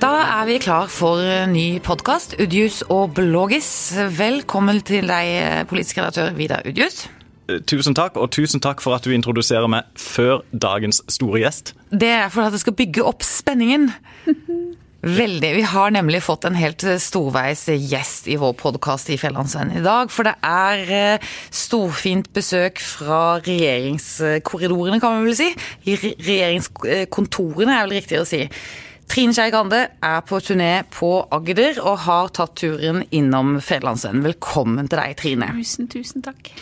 Da er vi klar for ny podkast, Udjus og Blågis. Velkommen til deg, politisk redaktør Vidar Udjus. Tusen takk, og tusen takk for at du introduserer meg før dagens store gjest. Det er for at det skal bygge opp spenningen. Veldig. Vi har nemlig fått en helt storveis gjest i vår podkast i Fjellandsvennen i dag. For det er eh, storfint besøk fra regjeringskorridorene, kan vi vel si. Regjeringskontorene er vel riktig å si. Trine Skei Grande er på turné på Agder og har tatt turen innom Fjellandsvennen. Velkommen til deg, Trine. Tusen, tusen takk.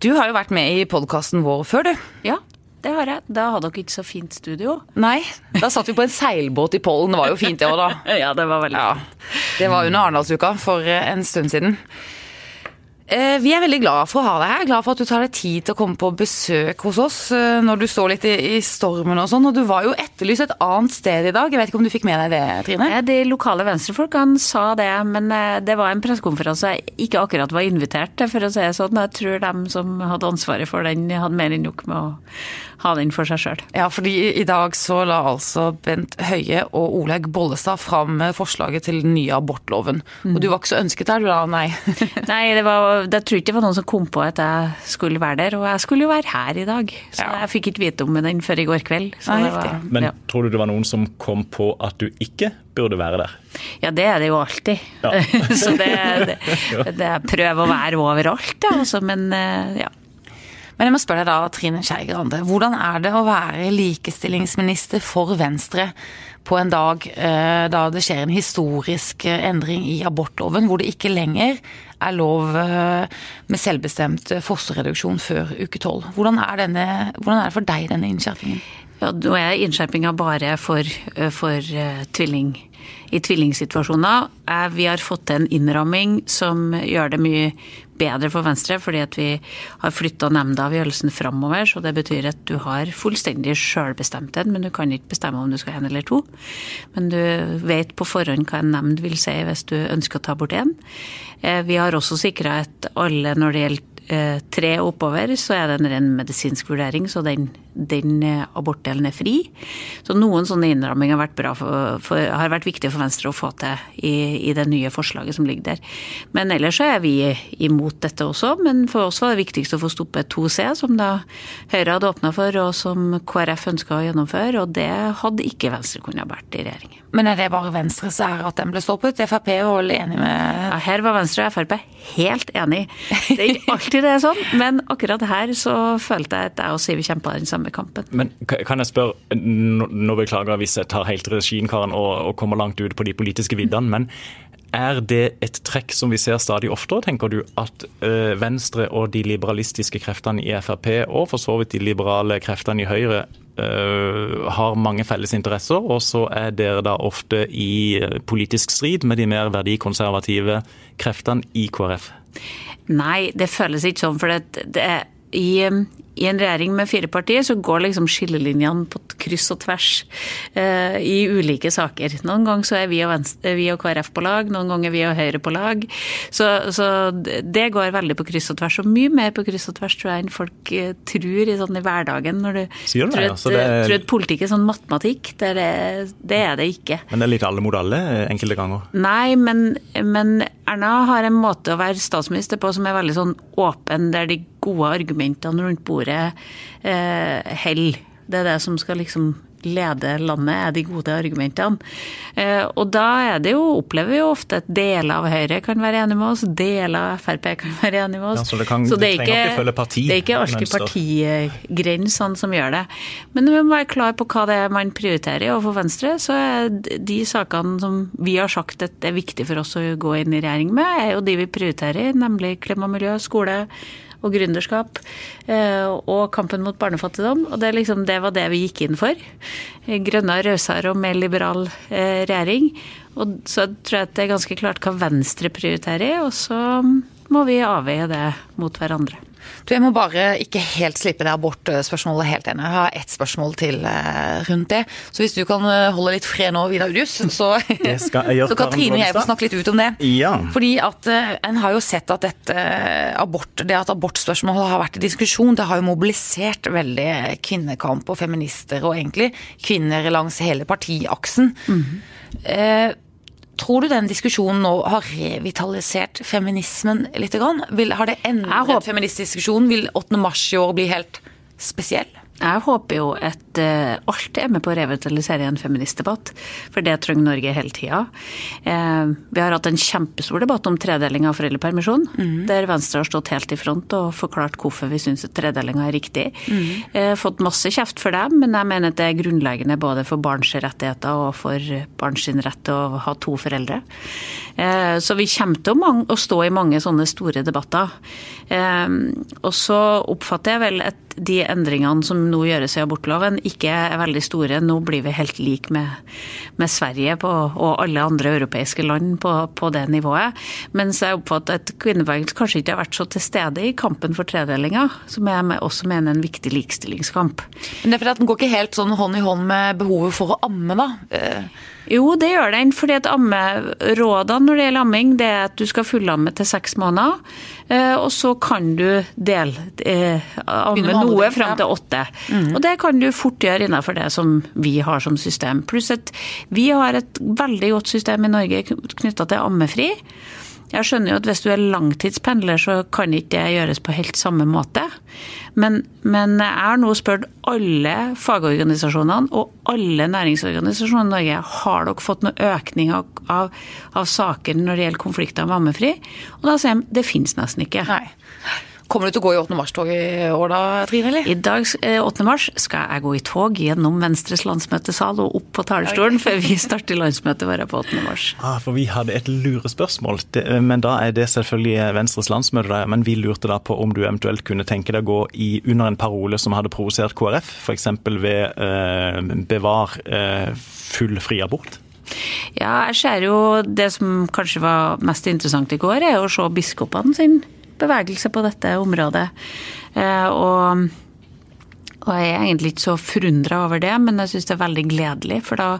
Du har jo vært med i podkasten vår før, du. Ja, det har jeg. Da hadde dere ikke så fint studio. Nei, da satt vi på en seilbåt i Pollen. Det var jo fint det òg, da. Ja, det var veldig fint. ja. Det var under Arendalsuka for en stund siden. Eh, vi er veldig glad for å ha deg her. Glad for at du tar deg tid til å komme på besøk hos oss eh, når du står litt i stormen og sånn. Og du var jo etterlyst et annet sted i dag. Jeg vet ikke om du fikk med deg det, Trine? De lokale venstrefolkene sa det, men eh, det var en pressekonferanse jeg ikke akkurat var invitert til, for å si det sånn. Jeg tror dem som hadde ansvaret for den, hadde mer enn nok med å ha den for seg sjøl. Ja, fordi i dag så la altså Bent Høie og Olaug Bollestad fram forslaget til den nye abortloven. Mm. Og du var ikke så ønsket der, du da? Nei. nei, det var jeg tror ikke det var noen som kom på at jeg skulle være der. Og jeg skulle jo være her i dag, så ja. jeg fikk ikke vite om den før i går kveld. Var, Men ja. tror du det var noen som kom på at du ikke burde være der? Ja, det er det jo alltid. Ja. så det, det, det prøver å være overalt, ja, altså, men eh, ja. Men jeg må spørre deg da, Trine Skei Grande. Hvordan er det å være likestillingsminister for Venstre på en dag eh, da det skjer en historisk eh, endring i abortloven, hvor det ikke lenger er lov eh, med selvbestemt fosterreduksjon før uke tolv? Hvordan, hvordan, er det for deg, denne innskjerpingen? Ja, Nå er innskjerpinga bare for, for tvilling i tvillingsituasjoner. Vi har fått til en innramming som gjør det mye bedre for Venstre, fordi at vi har flytta nemndeavgjørelsen framover. Så det betyr at du har fullstendig sjølbestemthet, men du kan ikke bestemme om du skal én eller to. Men du vet på forhånd hva en nemnd vil si hvis du ønsker å ta bort én. Eh, vi har også sikra at alle når det gjelder Eh, tre oppover, så er det en ren medisinsk vurdering, så den, den eh, abortdelen er fri. Så noen sånne innramminger har vært, for, for, har vært viktige for Venstre å få til i, i, det nye forslaget som ligger der. Men ellers så er vi imot dette også. Men for oss var det viktigst å få stoppet 2C, som da Høyre hadde åpna for, og som KrF ønska å gjennomføre. Og det hadde ikke Venstre kunnet vært i regjering. Men er det bare Venstres ære at den ble stoppet? Frp var vel enig med ja, Her var Venstre og Frp helt enig. Det er ikke alltid det er sånn, men akkurat her så følte jeg at jeg og Siv kjempa den samme kampen. Men kan jeg spørre, nå beklager jeg hvis jeg tar helt regien, Karen, og, og kommer langt ut på de politiske viddene, men er det et trekk som vi ser stadig oftere, tenker du, at uh, Venstre og de liberalistiske kreftene i Frp, og for så vidt de liberale kreftene i Høyre, uh, har mange felles interesser, og så er dere da ofte i uh, politisk strid med de mer verdikonservative kreftene i KrF? Nei, det føles ikke sånn. for det, det i, i, en regjering med fire partier så går liksom skillelinjene på kryss og tvers eh, i ulike saker. Noen ganger så er vi og, Venstre, vi og, KrF på lag, noen ganger vi og Høyre på lag. Så, så, det går veldig på kryss og tvers, og mye mer på kryss og tvers tror jeg enn folk uh, tror i, sånn, i hverdagen. Når du Sier det, tror, at, det, er... tror at politikk er sånn matematikk. Det er det, det er det, ikke. Men det er litt alle mot alle enkelte ganger? Nei, men, men Erna har en måte å være statsminister på som er veldig sånn åpen, der de gode argumentene rundt bordet eh, holder. Det er det som skal liksom lede landet, er de gode argumentene. Eh, og da er det jo, opplever vi jo ofte at deler av Høyre kan være enig med oss, deler av Frp kan være enig med oss. Ja, så det, kan, så det, er ikke, ikke parti, det er ikke alltid partigrensene som gjør det. Men vi må være klar på hva det er man prioriterer. Og for Venstre så er de sakene som vi har sagt at det er viktig for oss å gå inn i regjering med, er jo de vi prioriterer, nemlig klima miljø, skole og gründerskap eh, og kampen mot barnefattigdom. Og det, liksom, det, var det vi gikk inn for. Grønnere, rausere og mer liberal eh, regjering. Og så tror jeg at det er ganske klart hva Venstre prioriterer. Og så må vi avveie det mot hverandre. Du, Jeg må bare ikke helt slippe det abortspørsmålet helt ennå. Jeg har ett spørsmål til eh, rundt det. Så hvis du kan eh, holde litt fred nå, Vidar Udius, så, så kan Trine og jeg få snakke litt ut om det. Ja. Fordi at eh, en har jo sett at dette abort, det at abortspørsmålet har vært i diskusjon, det har jo mobilisert veldig kvinnekamp og feminister, og egentlig kvinner langs hele partiaksen. Mm -hmm. eh, Tror du den diskusjonen nå har revitalisert feminismen litt? Vil, har det endret feministdiskusjonen, diskusjon? Vil 8. mars i år bli helt spesiell? Jeg håper jo at uh, alt er med på å revitalisere en feministdebatt, for det trenger Norge hele tida. Uh, vi har hatt en kjempestor debatt om tredeling av foreldrepermisjon, mm. der Venstre har stått helt i front og forklart hvorfor vi syns tredelinga er riktig. Mm. Uh, fått masse kjeft for dem, men jeg mener at det er grunnleggende både for barns rettigheter og for barns rett til å ha to foreldre. Så vi kommer til å stå i mange sånne store debatter. Og så oppfatter jeg vel at de endringene som nå gjøres i abortloven, ikke er veldig store. Nå blir vi helt like med, med Sverige på, og alle andre europeiske land på, på det nivået. Mens jeg oppfatter at kvinnebevegelsen kanskje ikke har vært så til stede i kampen for tredelinga, som jeg også mener er en viktig likestillingskamp. Men det er fordi at den går ikke helt sånn hånd i hånd med behovet for å amme, da? Jo, det gjør den. fordi at ammerådene når det gjelder amming, det er at du skal fullamme til seks måneder. Eh, og så kan du dele eh, amme noe fram til åtte. Mm. Og det kan du fort gjøre innenfor det som vi har som system. Pluss at vi har et veldig godt system i Norge knytta til ammefri. Jeg skjønner jo at hvis du er langtidspendler, så kan ikke det gjøres på helt samme måte. Men, men jeg har nå spurt alle fagorganisasjonene og alle næringsorganisasjonene i Norge har dere fått noen økning av, av, av saker når det gjelder konflikter med ammefri. Og da sier de det finnes nesten ikke. Nei. Kommer du til å gå i 8. mars-tog i år da, Trine? eller? I dag, 8. Eh, mars, skal jeg gå i tog gjennom Venstres landsmøtesal og opp på talerstolen okay. før vi starter landsmøtet vårt på 8. mars. Ah, for vi hadde et lurespørsmål, men da er det selvfølgelig Venstres landsmøte. Men vi lurte da på om du eventuelt kunne tenke deg å gå i, under en parole som hadde provosert KrF, f.eks. ved eh, bevar eh, full fri abort? Ja, jeg ser jo det som kanskje var mest interessant i går, er å se biskopene sin bevegelse på dette området. Eh, og, og jeg er egentlig ikke så forundra over det, men jeg syns det er veldig gledelig. For da,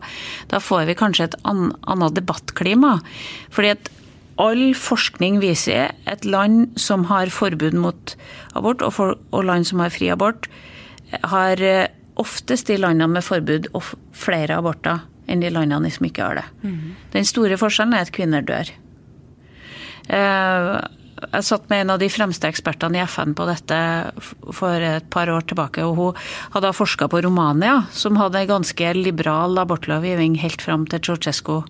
da får vi kanskje et annet debattklima. Fordi at all forskning viser et land som har forbud mot abort, og, for, og land som har fri abort, har eh, oftest de landene med forbud og flere aborter enn de landene som ikke har det. Mm. Den store forskjellen er at kvinner dør. Eh, jeg satt med en av de fremste ekspertene i FN på dette for et par år tilbake. og Hun hadde forska på Romania, som hadde ganske liberal abortlovgivning helt fram til Ceaucescu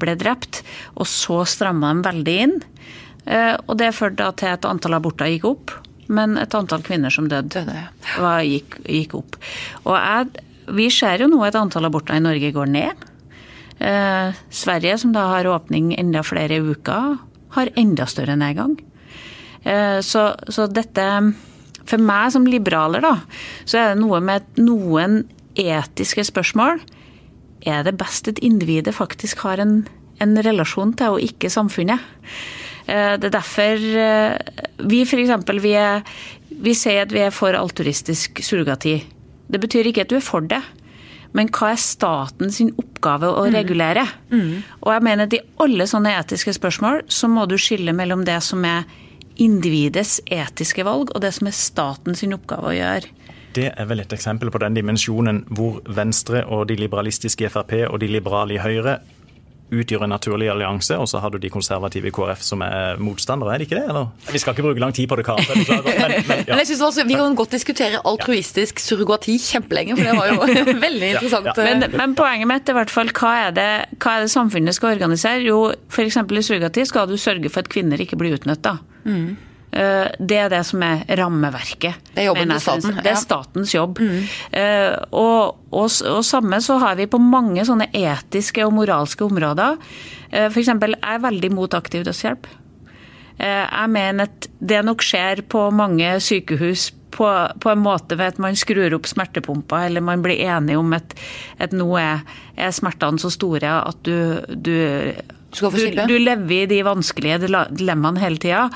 ble drept. Og så stramma de veldig inn. Eh, og det førte til at antall aborter gikk opp, men et antall kvinner som døde, gikk, gikk opp. Og jeg, vi ser jo nå at antall aborter i Norge går ned. Eh, Sverige, som da har åpning enda flere uker, har enda større nedgang. Eh, så, så, dette For meg som liberaler, da, så er det noe med noen etiske spørsmål. Er det best at individet faktisk har en, en relasjon til, og ikke samfunnet? Eh, det er derfor eh, vi f.eks. Vi, vi sier at vi er for altruistisk surrogati. Det betyr ikke at du er for det. Men hva er statens oppgave å mm. regulere? Mm. Og jeg mener at i alle sånne etiske spørsmål så må du skille mellom det som er individets etiske valg, og det som er statens oppgave å gjøre. Det er vel et eksempel på den dimensjonen hvor Venstre og de liberalistiske Frp og de liberale i Høyre utgjør en naturlig allianse, og så har du de konservative i KrF som er motstandere, er det ikke det? eller? Vi skal ikke bruke lang tid på det, Karen. Men, men, ja. men jeg synes også, Vi kan godt diskutere altruistisk surrogati kjempelenge, for det var jo veldig interessant. Ja. Men, men, poenget mitt er i hvert fall, hva er, det, hva er det samfunnet skal organisere? Jo, f.eks. i surrogati skal du sørge for at kvinner ikke blir utnytta. Mm. Eh, det er det som er rammeverket. Det er jobben til staten. Det er statens jobb. Mm. Eh, og, og, og, samme så har vi på mange sånne etiske og moralske områder. Eh, F.eks. jeg er veldig mot aktiv dødshjelp. Jeg mener at det nok skjer på mange sykehus på, på, en måte ved at man skrur opp smertepumpa, eller man blir enig om at, at nå er, er, smertene så store at du, du Du, du lever i de vanskelige dilemmaene hele tida.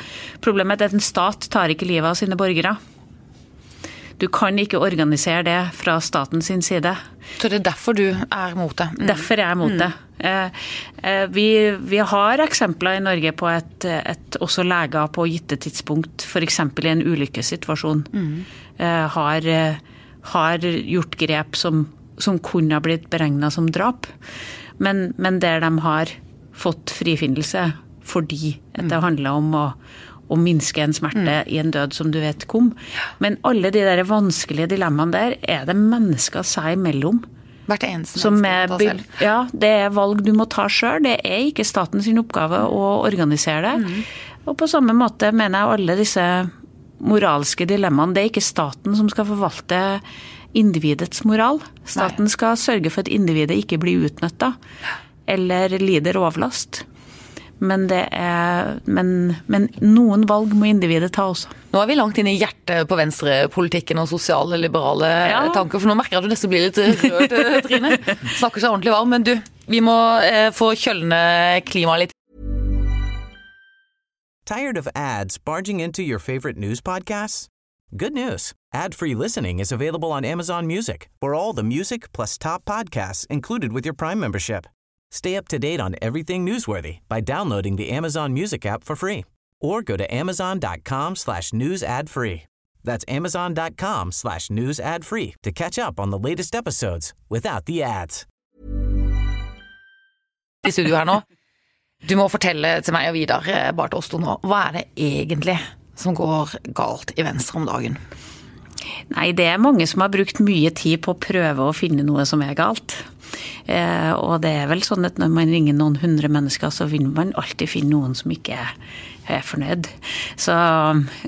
Problemet er at en stat tar ikke livet av sine borgere. Du kan ikke organisere det fra staten sin side. Så det er derfor du er mot det. Mm. Derfor er jeg mot det. Eh, eh, Vi, vi har eksempler i Norge på at et, også leger på gitte tidspunkt, f.eks. i en ulykkessituasjon, mm. har, eh, har gjort grep som, som kunne ha blitt beregna som drap, men, men der de har fått frifinnelse fordi at det handler om å, å minske en smerte i en død som du vet kom. Men alle de der vanskelige dilemmaene der er det mennesker seg imellom. Hvert eneste Som menneske er, selv. ja, det er valg du må ta sjøl. Det er ikke statens oppgave å organisere det. Og på samme måte mener jeg alle disse moralske dilemmaene. Det er ikke staten som skal forvalte individets moral. Staten skal sørge for at individet ikke blir utnytta eller lider overlast. Men, det er, men, men noen valg må individet ta også. Nå er vi langt inn i hjertet på venstrepolitikken og sosiale, liberale Ja. tanker. For nå merker jeg at du nesten blir litt rørt, eh, Trine. Snakker seg ordentlig varm. Men du, vi må eh, få kjølne klimaet litt. Tired of ads barging into your favorite news podcasts? Good news. Ad-free listening is available on Amazon Music for all the music plus top podcasts included with your Prime membership. Stay up to date on everything newsworthy by downloading the Amazon Music app for free or go to amazon.com slash news ad free. That's amazon.com slash news ad free to catch up on the latest episodes without the ads. i studio her nå. Du må fortelle til meg og Vidar, eh, bare til oss to nå, hva er det egentlig som går galt i Venstre om dagen? Nei, det er mange som har brukt mye tid på å prøve å finne noe som er galt. Eh, og det er vel sånn at når man ringer noen hundre mennesker, så vil man alltid finne noen som ikke er, fornøyd. Så,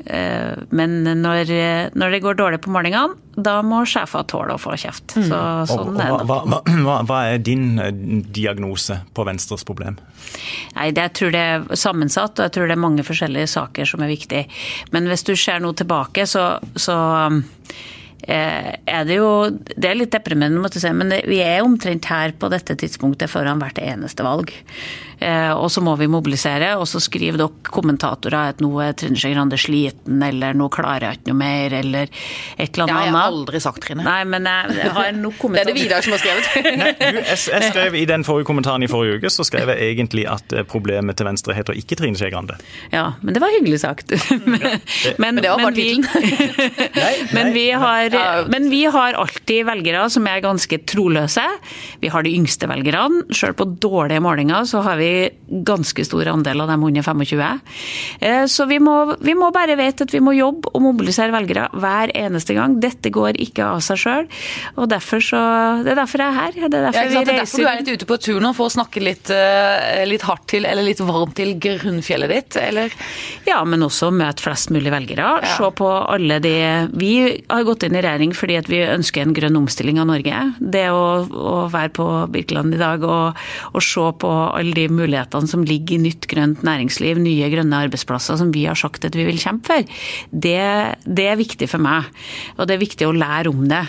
eh, men når, når det går dårlig på målingene, da må sjefer tåle å få kjeft. Så, Og, sånn og er hva, hva, hva, hva er din eh, diagnose på Venstres problem? Nei, det, jeg tror det er sammensatt, og jeg tror det er mange forskjellige saker som er viktige. Men hvis du ser noe tilbake, så, så er det jo Det er litt deprimerende, måtte jeg si, men det, vi er omtrent her på dette tidspunktet foran hvert eneste valg. Eh, og så må vi mobilisere, og så skriver dere kommentatorer at nå er Trine Skei Grande sliten, eller nå klarer jeg ikke noe mer, eller et eller Det har jeg annet. aldri sagt, Trine. Nei, men jeg, jeg har nok Det er det. Vidar som har skrevet. Nei, du, jeg, jeg skrev I den forrige kommentaren i forrige uke så skrev jeg egentlig at eh, problemet til Venstre heter ikke Trine Skei Grande. Ja, men det var hyggelig sagt. men, Men det var bare tittelen. Men, vi har, men vi har alltid velgere som er ganske troløse. Vi har de yngste velgerne. Selv på dårlige målinger så har vi ganske stor andel av dem under 25. Eh, Så vi må, vi må bare vite at vi må jobbe og mobilisere velgere hver eneste gang. Dette går ikke av seg sjøl. Og derfor så Det er derfor jeg er her. Det er derfor ja? Det er derfor du er litt ute på tur nå, for å snakke litt, eh, litt hardt til, eller litt varmt til grunnfjellet ditt, eller? Ja, men også møte flest mulig velgere. Se på alle de Vi har gått inn i regjering fordi at vi ønsker en grønn omstilling av Norge. Det å, å være på Birkeland i dag og, og se på alle de mulighetene som ligger i nytt grønt næringsliv, nye grønne arbeidsplasser som vi har sagt at vi vil kjempe for, det, det er viktig for meg. Og det er viktig å lære om det.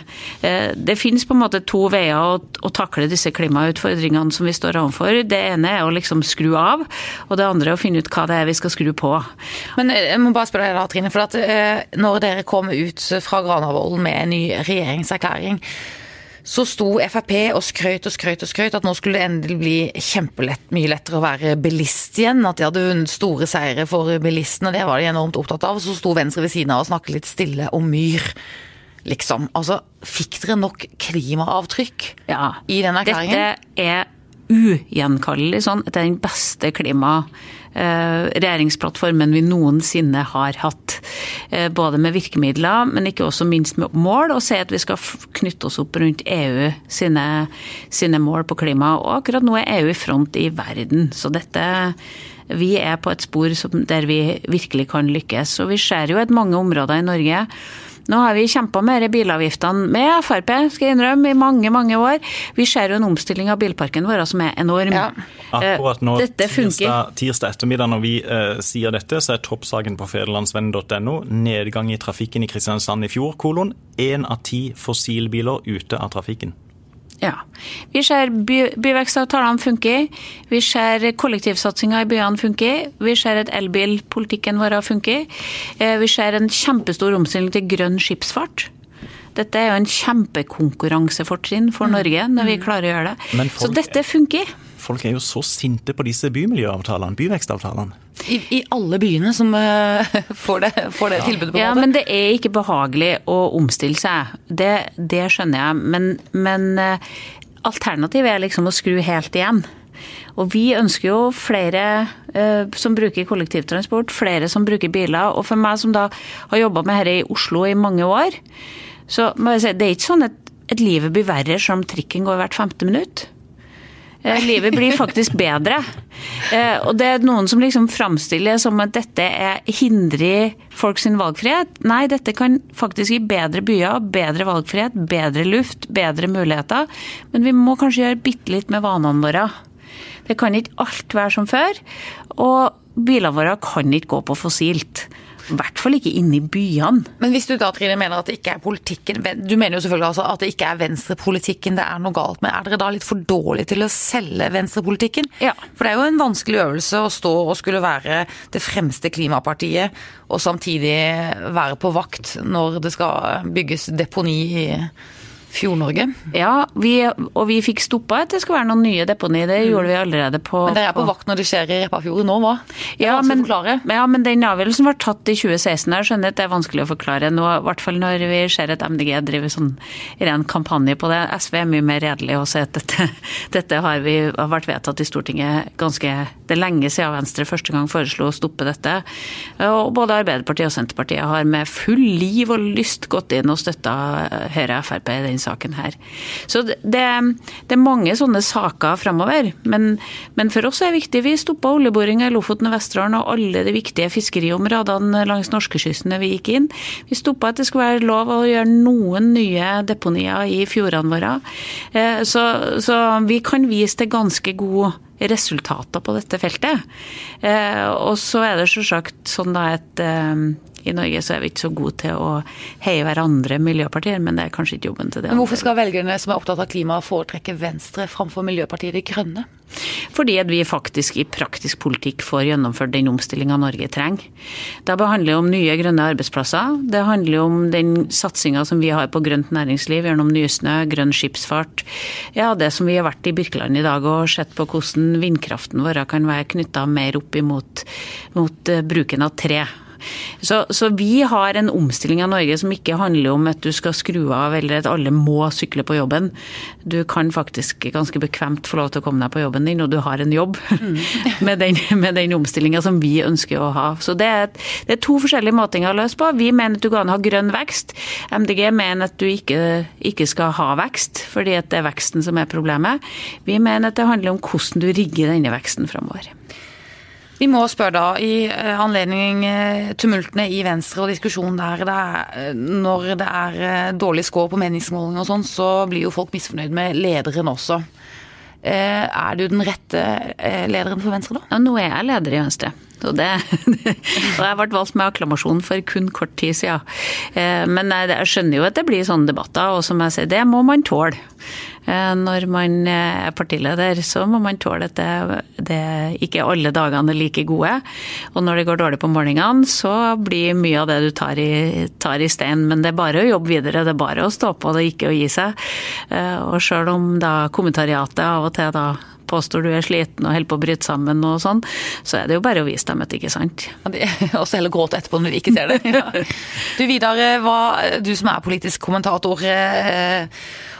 Eh, Det finnes på en måte to veier å, å takle disse klimautfordringene som vi står overfor. Det ene er å liksom skru av, og det andre er å finne ut hva det er vi skal skru på. Men eh, jeg må bare spørre deg da, Trine, for at eh, når dere kom ut fra Granavolden med en ny regjeringserklæring, så sto Frp og skrøt og skrøt og skrøt at nå skulle det endelig bli kjempelett, mye lettere å være bilist igjen. At de hadde vunnet store seire for bilistene, det var de enormt opptatt av. Så sto Venstre ved siden av og snakket litt stille om myr. Liksom. Altså, fikk dere nok klimaavtrykk Ja. i den erklæringen? Dette er ugjenkallelig sånn at det er den beste klima eh, regjeringsplattformen vi noensinne har hatt. Eh, både med virkemidler, men ikke også minst med mål, og si at vi skal knytte oss opp rundt EU sine, sine mål på klima. Og akkurat nå er EU i front i verden, så dette vi er på et spor der vi virkelig kan lykkes. Og vi ser jo at mange områder i Norge nå har vi kjempa med disse bilavgiftene med Frp, skal jeg innrømme, i mange mange år. Vi ser jo en omstilling av bilparken vår som er enorm. Ja. Akkurat nå, Eh, Dette tirsdag, tirsdag ettermiddag når vi uh, sier dette, så er toppsaken på federlandsvennen.no nedgang i trafikken i Kristiansand i fjor, kolon. Én av ti fossilbiler ute av trafikken. Ja. Vi ser by, byvekstavtalene funker. Vi ser kollektivsatsinga i byene funker. Vi ser at elbilpolitikken vår funker. Eh, vi ser en kjempestor omstilling til grønn skipsfart. Dette er jo en kjempekonkurransefortrinn for Norge når vi klarer å gjøre det. Folk, Så dette funker. Folk er jo så sinte på disse bymiljøavtalene, byvekstavtalene. I, I alle byene som uh, får, det, får det tilbudet, på en Ja, måte. men det er ikke behagelig å omstille seg. Det, det skjønner jeg. Men, men uh, alternativet er liksom å skru helt igjen. Og vi ønsker jo flere uh, som bruker kollektivtransport, flere som bruker biler. Og for meg som da har jobba med dette i Oslo i mange år, så må jeg si det er ikke sånn at, at livet blir verre som trikken går hvert femte minutt. Eh, Livet blir faktisk bedre. Eh, Og det er noen som liksom framstiller det som at dette er, hindrer folk sin valgfrihet. Nei, dette kan faktisk gi bedre byer, bedre valgfrihet, bedre luft, bedre muligheter. Men vi må kanskje gjøre bitte litt med vanene våre. Det kan ikke alt være som før. Og bilene våre kan ikke gå på fossilt. I hvert fall ikke inne i byene. Men hvis du da, Trine, mener at det ikke er politikken Du mener jo selvfølgelig altså at det ikke er venstrepolitikken det er noe galt med. Er dere da litt for dårlige til å selge venstrepolitikken? Ja. For det er jo en vanskelig øvelse å stå og skulle være det fremste klimapartiet, og samtidig være på vakt når det skal bygges deponi i Fjord-Norge. Ja, vi, og vi fikk stoppa at det skal være noen nye deponi. Det gjorde vi allerede på Men dere er på vakt når det skjer i Repparfjorden nå, hva? Ja men, ja, men den avgjørelsen var tatt i 2016. Jeg skjønner at det er vanskelig å forklare nå, i hvert fall når vi ser at MDG driver sånn ren kampanje på det. SV er mye mer redelig og sier at dette, dette har, vi, har vært vedtatt i Stortinget ganske Det er lenge siden Venstre første gang foreslo å stoppe dette. Og både Arbeiderpartiet og Senterpartiet har med full liv og lyst gått inn og støtta Høyre og Frp i den saken her. Så det, det er mange sånne saker framover. Men, men for oss er det viktig. Vi stoppa oljeboringa i Lofoten og Vesterålen og alle de viktige fiskeriområdene langs norskekysten da vi gikk inn. Vi stoppa at det skulle være lov å gjøre noen nye deponier i fjordene våre. Eh, Så, så vi kan vise til ganske gode resultater på dette feltet. Eh, Og så er det selvsagt sånn at eh, i Norge så er vi ikke så gode til å heie hverandre miljøpartier, men det er kanskje ikke jobben til det. Men hvorfor skal velgerne som er opptatt av klima foretrekke Venstre framfor Miljøpartiet De Grønne? Fordi at vi faktisk i praktisk politikk får gjennomført den omstillinga Norge trenger. Det handler om nye grønne arbeidsplasser. Det handler om den satsinga som vi har på grønt næringsliv gjennom Nysnø, grønn skipsfart. Ja, det som vi har vært i Birkeland i dag og sett på hvordan vindkraften vår kan være knytta mer opp imot mot eh, bruken av tre. Så, så vi har en omstilling av Norge som ikke handler om at du skal skru av eller at alle må sykle på jobben. Du kan faktisk ganske bekvemt få lov til å komme deg på jobben din, og du har en jobb med den, med den omstillinga som vi ønsker å ha. Så det er, det er to forskjellige måter å løse på. Vi mener at du kan ha grønn vekst. MDG mener at du ikke, ikke skal ha vekst, fordi at det er veksten som er problemet. Vi mener at det handler om hvordan du rigger denne veksten framover. Vi må spørre da, i eh, anledning eh, tumultene i Venstre og diskusjonen der, det er, eh, når det er dårlig score på meningsmålinger og sånn, så blir jo folk misfornøyd med lederen også. Er du den rette lederen for Venstre da? Ja, nå er jeg leder i Venstre. Og, det, og jeg ble valgt med akklamasjon for kun kort tid siden. Men jeg skjønner jo at det blir sånne debatter, og som jeg sier, det må man tåle. Eh, Når man er partileder, så må man tåle at det, det ikke alle dagene er like gode. Og når det går dårlig på morgenene, så blir mye av det du tar i, tar i stein. Men det er bare å jobbe videre, det er bare å stå på det, ikke å gi seg. Eh, Og sjøl om da kommentariatet av og til da påstår du er sliten og holder på å bryte sammen og sånn, så er det jo bare å vise dem at det ikke er sant. Og så heller gråte etterpå når vi ikke ser det. Du Vidar, eh, hva- du som er politisk kommentator eh,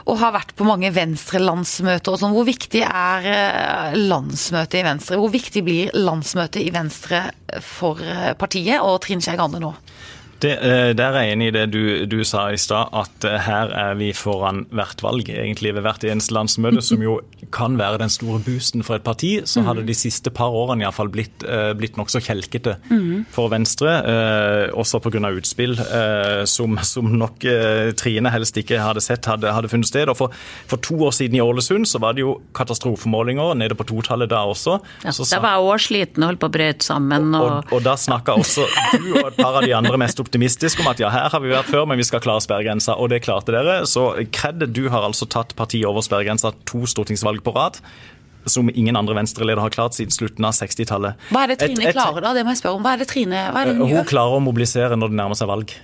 og har vært på mange Venstre-landsmøter og sånn, hvor viktig er eh, landsmøtet i Venstre? Hvor viktig blir landsmøtet i Venstre for eh, partiet og Trine Skei Grande nå? Det, eh, der er jeg enig i det du, du sa i stad, at eh, her er vi foran hvert valg, egentlig ved hvert eneste landsmøte, som jo kan være den store boosten for et parti. Så har det de siste par årene iallfall blitt, eh, blitt nokså kjelkete for Venstre, også pga. utspill som, som nok Trine helst ikke hadde sett hadde, hadde funnet sted. Og for, for to år siden i Ålesund så var det jo katastrofemålinger nede på totallet da også. Ja, Så da var jeg òg sliten og holdt på å brøyte sammen. og, Og, og da snakka også du og et par av de andre mest optimistisk om at ja, her har vi vært før, men vi skal klare sperregrensa, og det klarte dere. Så kred, du har altså tatt partiet over sperregrensa to stortingsvalg på rad som ingen andre venstreledere har klart siden slutten av 60-tallet. Hva er det Trine klarer da? Det må jeg spørre om. Hva er det Trine hva er det hun, hun gjør? klarer å mobilisere når det nærmer seg valg.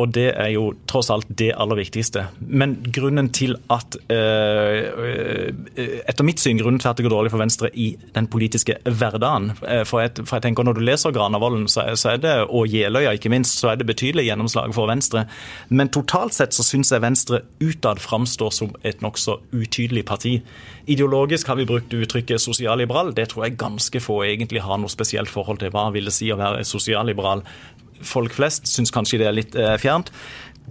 Og det er jo tross alt det aller viktigste. Men grunnen til at øh, Etter mitt syn grunnen til at det går dårlig for Venstre i den politiske hverdagen For jeg, for jeg tenker når du leser Granavolden, så er, så er det, og Jeløya ikke minst, så er det betydelig gjennomslag for Venstre. Men totalt sett så syns jeg Venstre utad framstår som et nokså utydelig parti. Ideologisk har vi brukt uttrykket sosialliberal. Det tror jeg ganske få egentlig har noe spesielt forhold til. Hva vil det si å være sosialliberal? Folk flest syns kanskje det er litt eh, fjernt.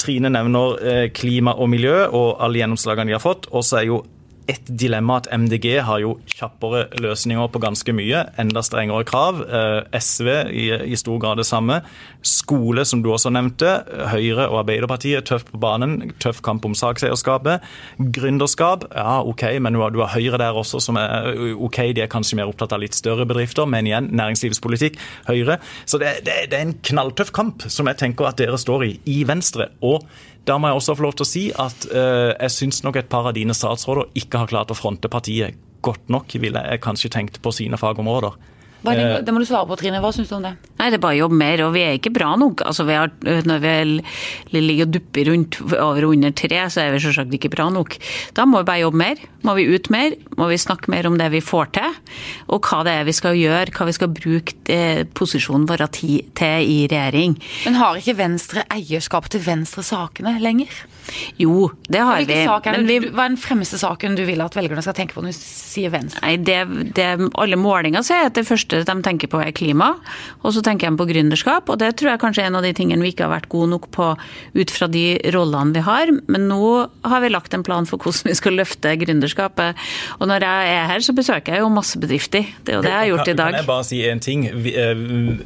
Trine nevner eh, klima og miljø og alle gjennomslagene de har fått. Og så er jo et dilemma at MDG har jo kjappere løsninger på ganske mye. Enda strengere krav. Eh, SV i, i stor grad det samme. Skole, som du også nevnte. Høyre og Arbeiderpartiet tøff på banen. Tøff kamp om sakseierskapet. Gründerskap, ja OK, men du har, du har Høyre der også som er OK, de er kanskje mer opptatt av litt større bedrifter, men igjen, næringslivspolitikk, Høyre. Så det, det, det er en knalltøff kamp som jeg tenker at dere står i i Venstre. og da må jeg også få lov til å si at uh, jeg syns nok et par av dine statsråder ikke har klart å fronte partiet godt nok, ville jeg kanskje tenkt på sine fagområder. Er det, det må du svare på, Trine. Hva syns du om det? Nei, det er bare å jobbe mer, og vi er ikke bra nok. Altså, vi har, når vi ligger og dupper rundt over og under tre, så er vi selvsagt ikke bra nok. Da må vi bare jobbe mer. Må vi ut mer? Må vi snakke mer om det vi får til? Og hva det er vi skal gjøre, hva vi skal bruke posisjonen vår til i regjering. Men har ikke Venstre eierskap til Venstre-sakene lenger? Jo, det har vi. er det, vi, hva er den fremste saken du vil at velgerne skal tenke på når du sier Venstre? Nei, det, det, Alle målinger sier at det første de tenker på er klima, og så tenker jeg på gründerskap. Og det tror jeg kanskje er en av de tingene vi ikke har vært gode nok på ut fra de rollene vi har. Men nå har vi lagt en plan for hvordan vi skal løfte gründerskapet. Og når jeg er her, så besøker jeg jo masse bedrifter. Det er jo det jeg har gjort i dag. Kan jeg bare si en ting?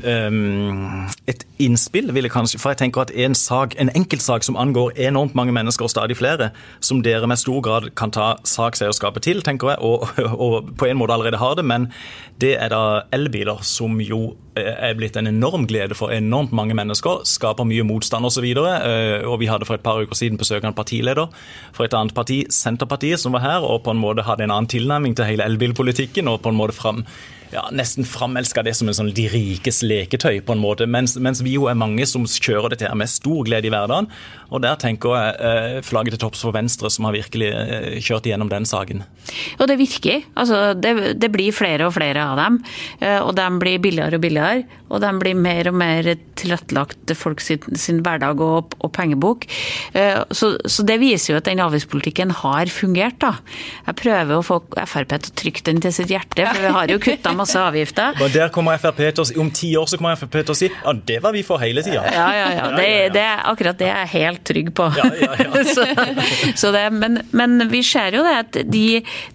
Um, et innspill vil jeg kanskje For jeg tenker at en sak, en enkeltsak som angår enormt mange mennesker, og stadig flere, som dere med stor grad kan ta sakseierskapet til, tenker jeg, og, og på en måte allerede har det, men det er da elbiler, som jo er blitt en enorm glede for enormt mange mennesker. Skaper mye motstand osv. Og, så og vi hadde for et par uker siden besøk av en partileder for et annet parti, Senterpartiet, som var her og på en måte hadde en annen tilnærming til hele elbilpolitikken. og på en måte fram ja, nesten framelska det som en sånn de rikes leketøy, på en måte. Mens, mens, vi jo er mange som kjører dette her med stor glede i hverdagen. Og der tenker jeg eh, flagget til topps for Venstre, som har virkelig eh, kjørt igjennom den saken. Og det virker. Altså, det, det, blir flere og flere av dem. Eh, og de blir billigere og billigere. Og de blir mer og mer tilrettelagt til folk sin, sin hverdag og, og pengebok. Så, så, det viser jo at den avgiftspolitikken har fungert, da. Jeg prøver å få Frp til å trykke den til sitt hjerte, for vi har jo kutta masse avgifter. Men der kommer FRP til å Om ti år så kommer Frp til å si ja, det var vi for hele tida. Ja, ja, ja. Det, det, akkurat det er jeg helt trygg på. Ja, ja, ja. så, så det, men, men, vi ser jo det at de,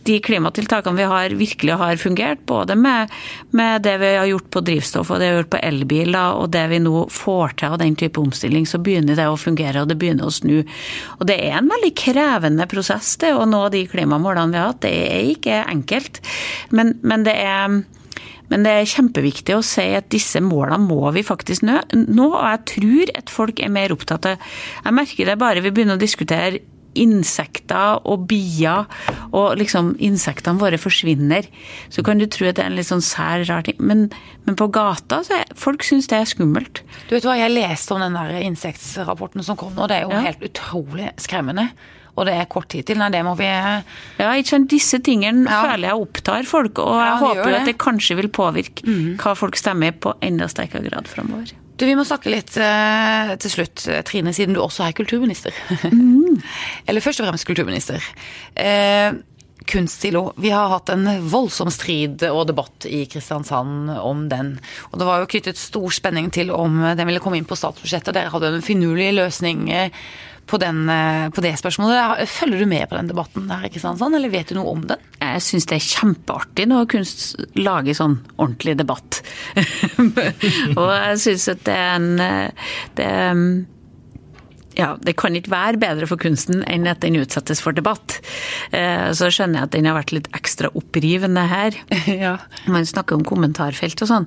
de, klimatiltakene vi har, virkelig har fungert. Både med, med, det vi har gjort på drivstoff og det vi har gjort på elbiler, og det vi nå får til av den type omstilling, så begynner det å fungere, og det begynner å snu. Og det er en veldig krevende prosess det å nå de klimamålene vi har hatt. Det er ikke enkelt. Men, men det er men det er kjempeviktig å si at disse målene må vi faktisk nå. Og jeg tror at folk er mer opptatt av Jeg merker det bare vi begynner å diskutere insekter og bier, og liksom insektene våre forsvinner. Så kan du tro at det er en litt sånn sær, rar ting. Men, men på gata så er folk syns det er skummelt. Du vet hva, Jeg leste om den der insektsrapporten som kom nå. Det er jo ja. helt utrolig skremmende. Og det er kort tid til. Nei, det må vi Ja, ikke sant. Disse tingene ja. føler jeg opptar folk, og jeg ja, håper jo at det kanskje vil påvirke mm. hva folk stemmer på enda sterkere grad framover. Du, Vi må snakke litt eh, til slutt, Trine, siden du også er kulturminister. Mm. Eller først og fremst kulturminister. Eh, Kunstsilo. Vi har hatt en voldsom strid og debatt i Kristiansand om den. Og det var jo knyttet stor spenning til om den ville komme inn på statsbudsjettet. Dere hadde en finurlig løsning på, den, eh, på, det spørsmålet. Følger du med på den debatten her i Kristiansand, eller vet du noe om den? Jeg syns det er kjempeartig når kunst lager sånn ordentlig debatt. og jeg syns at det er en det er, Ja, det kan ikke være bedre for kunsten enn at den utsettes for debatt. Eh, så skjønner jeg at den har vært litt ekstra opprivende her. Ja. Man snakker om kommentarfelt og sånn.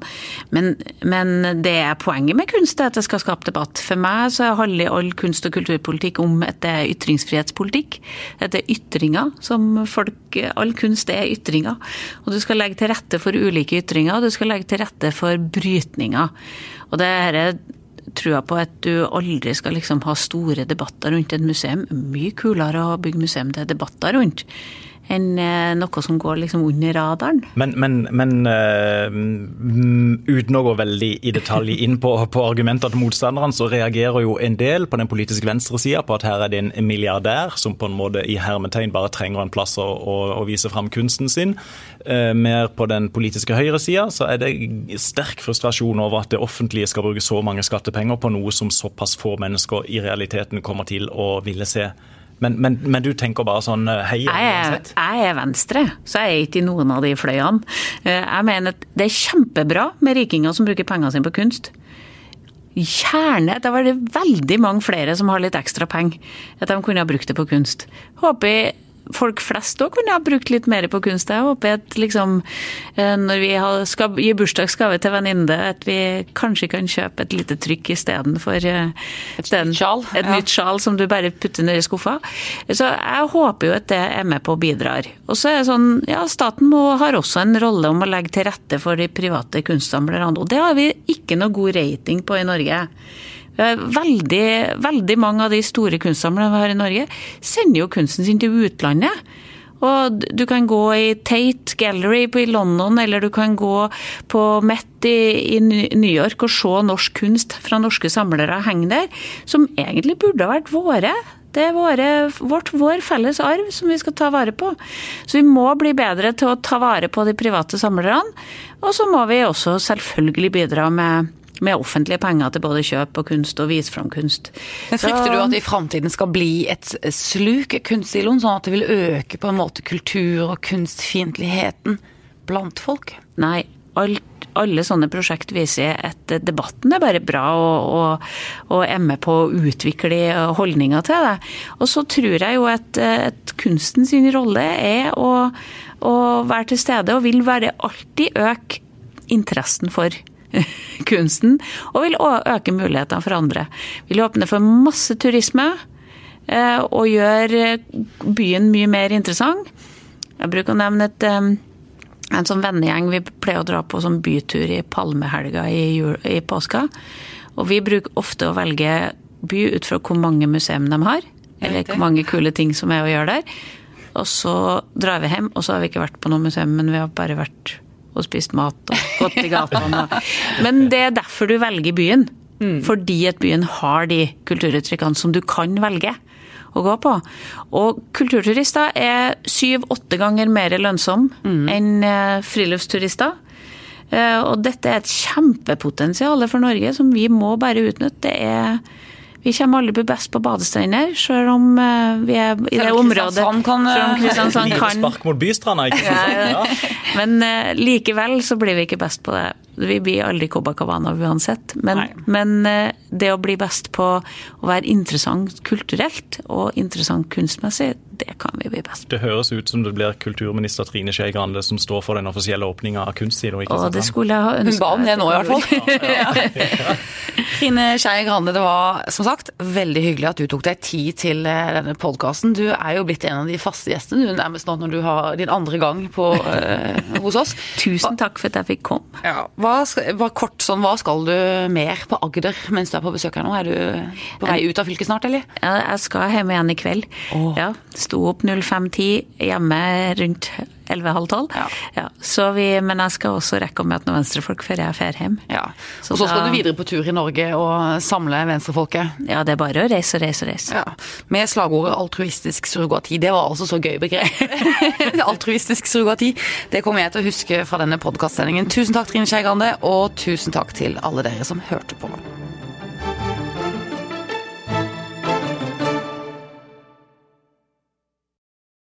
Men, men det er poenget med kunst, er at det skal skape debatt. For meg så handler all kunst- og kulturpolitikk om at det er ytringsfrihetspolitikk. At det er ytringer som folk All kunst er ytringer. Og du skal legge til rette for ulike ytringer, og du skal legge til rette for brytninger. Og det er trua på at du aldri skal liksom ha store debatter rundt et museum. Mye kulere å bygge museum til debatter rundt enn eh, noe som går liksom under radaren. Men, men, men uh, uten å gå veldig i detalj inn på, på argumenter til motstanderne, så reagerer jo en del på den politiske venstresida på at her er det en milliardær som på en måte i hermetegn bare trenger en plass å, å, å vise fram kunsten sin. Uh, mer på den politiske høyresida så er det sterk frustrasjon over at det offentlige skal bruke så mange skattepenger på noe som såpass få mennesker i realiteten kommer til å ville se. Men, men, men, du tenker bare sånn hei uansett? Jeg er venstre, så jeg er ikke i noen av de fløyene. Jeg mener at det er kjempebra med rikinger som bruker pengene sine på kunst. Gjerne. Da var det veldig mange flere som har litt ekstra penger. At de kunne ha brukt det på kunst. Håper folk flest òg kunne ha brukt litt mer på kunst. Jeg håper at liksom, når vi skal gi bursdagsgave til venninne, at vi kanskje kan kjøpe et lite trykk istedenfor et, den, sjal. et ja. nytt sjal som du bare putter ned i skuffa. Så jeg håper jo at det er med på å bidrar. Og så er det sånn, ja, staten må, har også en rolle om å legge til rette for de private kunstsamlerne, og det har vi ikke noe god rating på i Norge. Veldig, veldig mange av de store kunstsamlerne vi har i Norge, sender jo kunsten sin til utlandet. Og du kan gå i Tate Gallery i London, eller du kan gå på Met i, i New York og se norsk kunst fra norske samlere henge der, som egentlig burde ha vært våre. Det er våre, vårt, vår felles arv som vi skal ta vare på. Så vi må bli bedre til å ta vare på de private samlerne. Og så må vi også selvfølgelig bidra med med offentlige penger til både kjøp og kunst og vise fram kunst. Men Frykter du at det i framtiden skal bli et sluk, kunstsiloen, sånn at det vil øke på en måte kultur- og kunstfiendtligheten blant folk? Nei. Alt, alle sånne prosjekt viser at debatten er bare bra og, og, og er med på å utvikle holdninger til det. Og så tror jeg jo at, at kunsten sin rolle er å, å være til stede, og vil være alltid øke interessen for kunsten, og vil øke mulighetene for andre. Vil åpne for masse turisme eh, og gjøre byen mye mer interessant. Jeg bruker å nevne et, eh, en sånn vennegjeng vi pleier å dra på som bytur i palmehelga i, jul, i påska. Og vi bruker ofte å velge by ut fra hvor mange museum de har. Eller hvor mange kule ting som er å gjøre der. Og så drar vi hjem, og så har vi ikke vært på noe museum, men vi har bare vært og spist mat og gått i gatene. Men det er derfor du velger byen. Mm. Fordi at byen har de kulturuttrykkene som du kan velge å gå på. Og kulturturister er syv-åtte ganger mer lønnsomme mm. enn eh, friluftsturister. Eh, og dette er et kjempepotensial for Norge som vi må bare utnytte. Det er vi kommer aldri best på badestrender, selv om eh, vi er i det området kan, Selv om Kristiansand kan Spark mot bystranda, ikke sant? Men likevel så blir vi ikke best på det. Vi blir aldri Copacabana uansett. Men, men, uh, det å bli best på å være interessant kulturelt og interessant kunstmessig, det kan vi bli best på. Det høres ut som det blir kulturminister Trine Skei Grande som står for den offisielle åpninga av kunstsida. Det skulle jeg ha. Hun ba om det nå, i hvert fall. Trine Skei Grande, det var som sagt veldig hyggelig at du tok deg tid til eh, denne podkasten. Du er jo blitt en av de faste gjestene du nærmest nå når du har din andre gang på, uh, hos oss. Tusen takk for at jeg fikk komme. Ja, hva, bare kort sånn, hva skal du mer på Agder mens du er på besøk her nå? Er du på vei ut av fylket snart, eller? Ja, jeg skal hjem igjen i kveld. Oh. Ja, Sto opp 05.10 hjemme rundt 11.30 tolv. Ja. Ja, men jeg skal også rekke å møte noen venstrefolk før jeg drar hjem. Ja. Og så skal da, du videre på tur i Norge og samle venstrefolket? Ja, det er bare å reise og reise og reise. Ja. Med slagordet altruistisk surrogati. Det var altså så gøy begrep. altruistisk surrogati. Det kommer jeg til å huske fra denne podkastsendingen. Tusen takk, Trine Skei Grande, og tusen takk til alle dere som hørte på.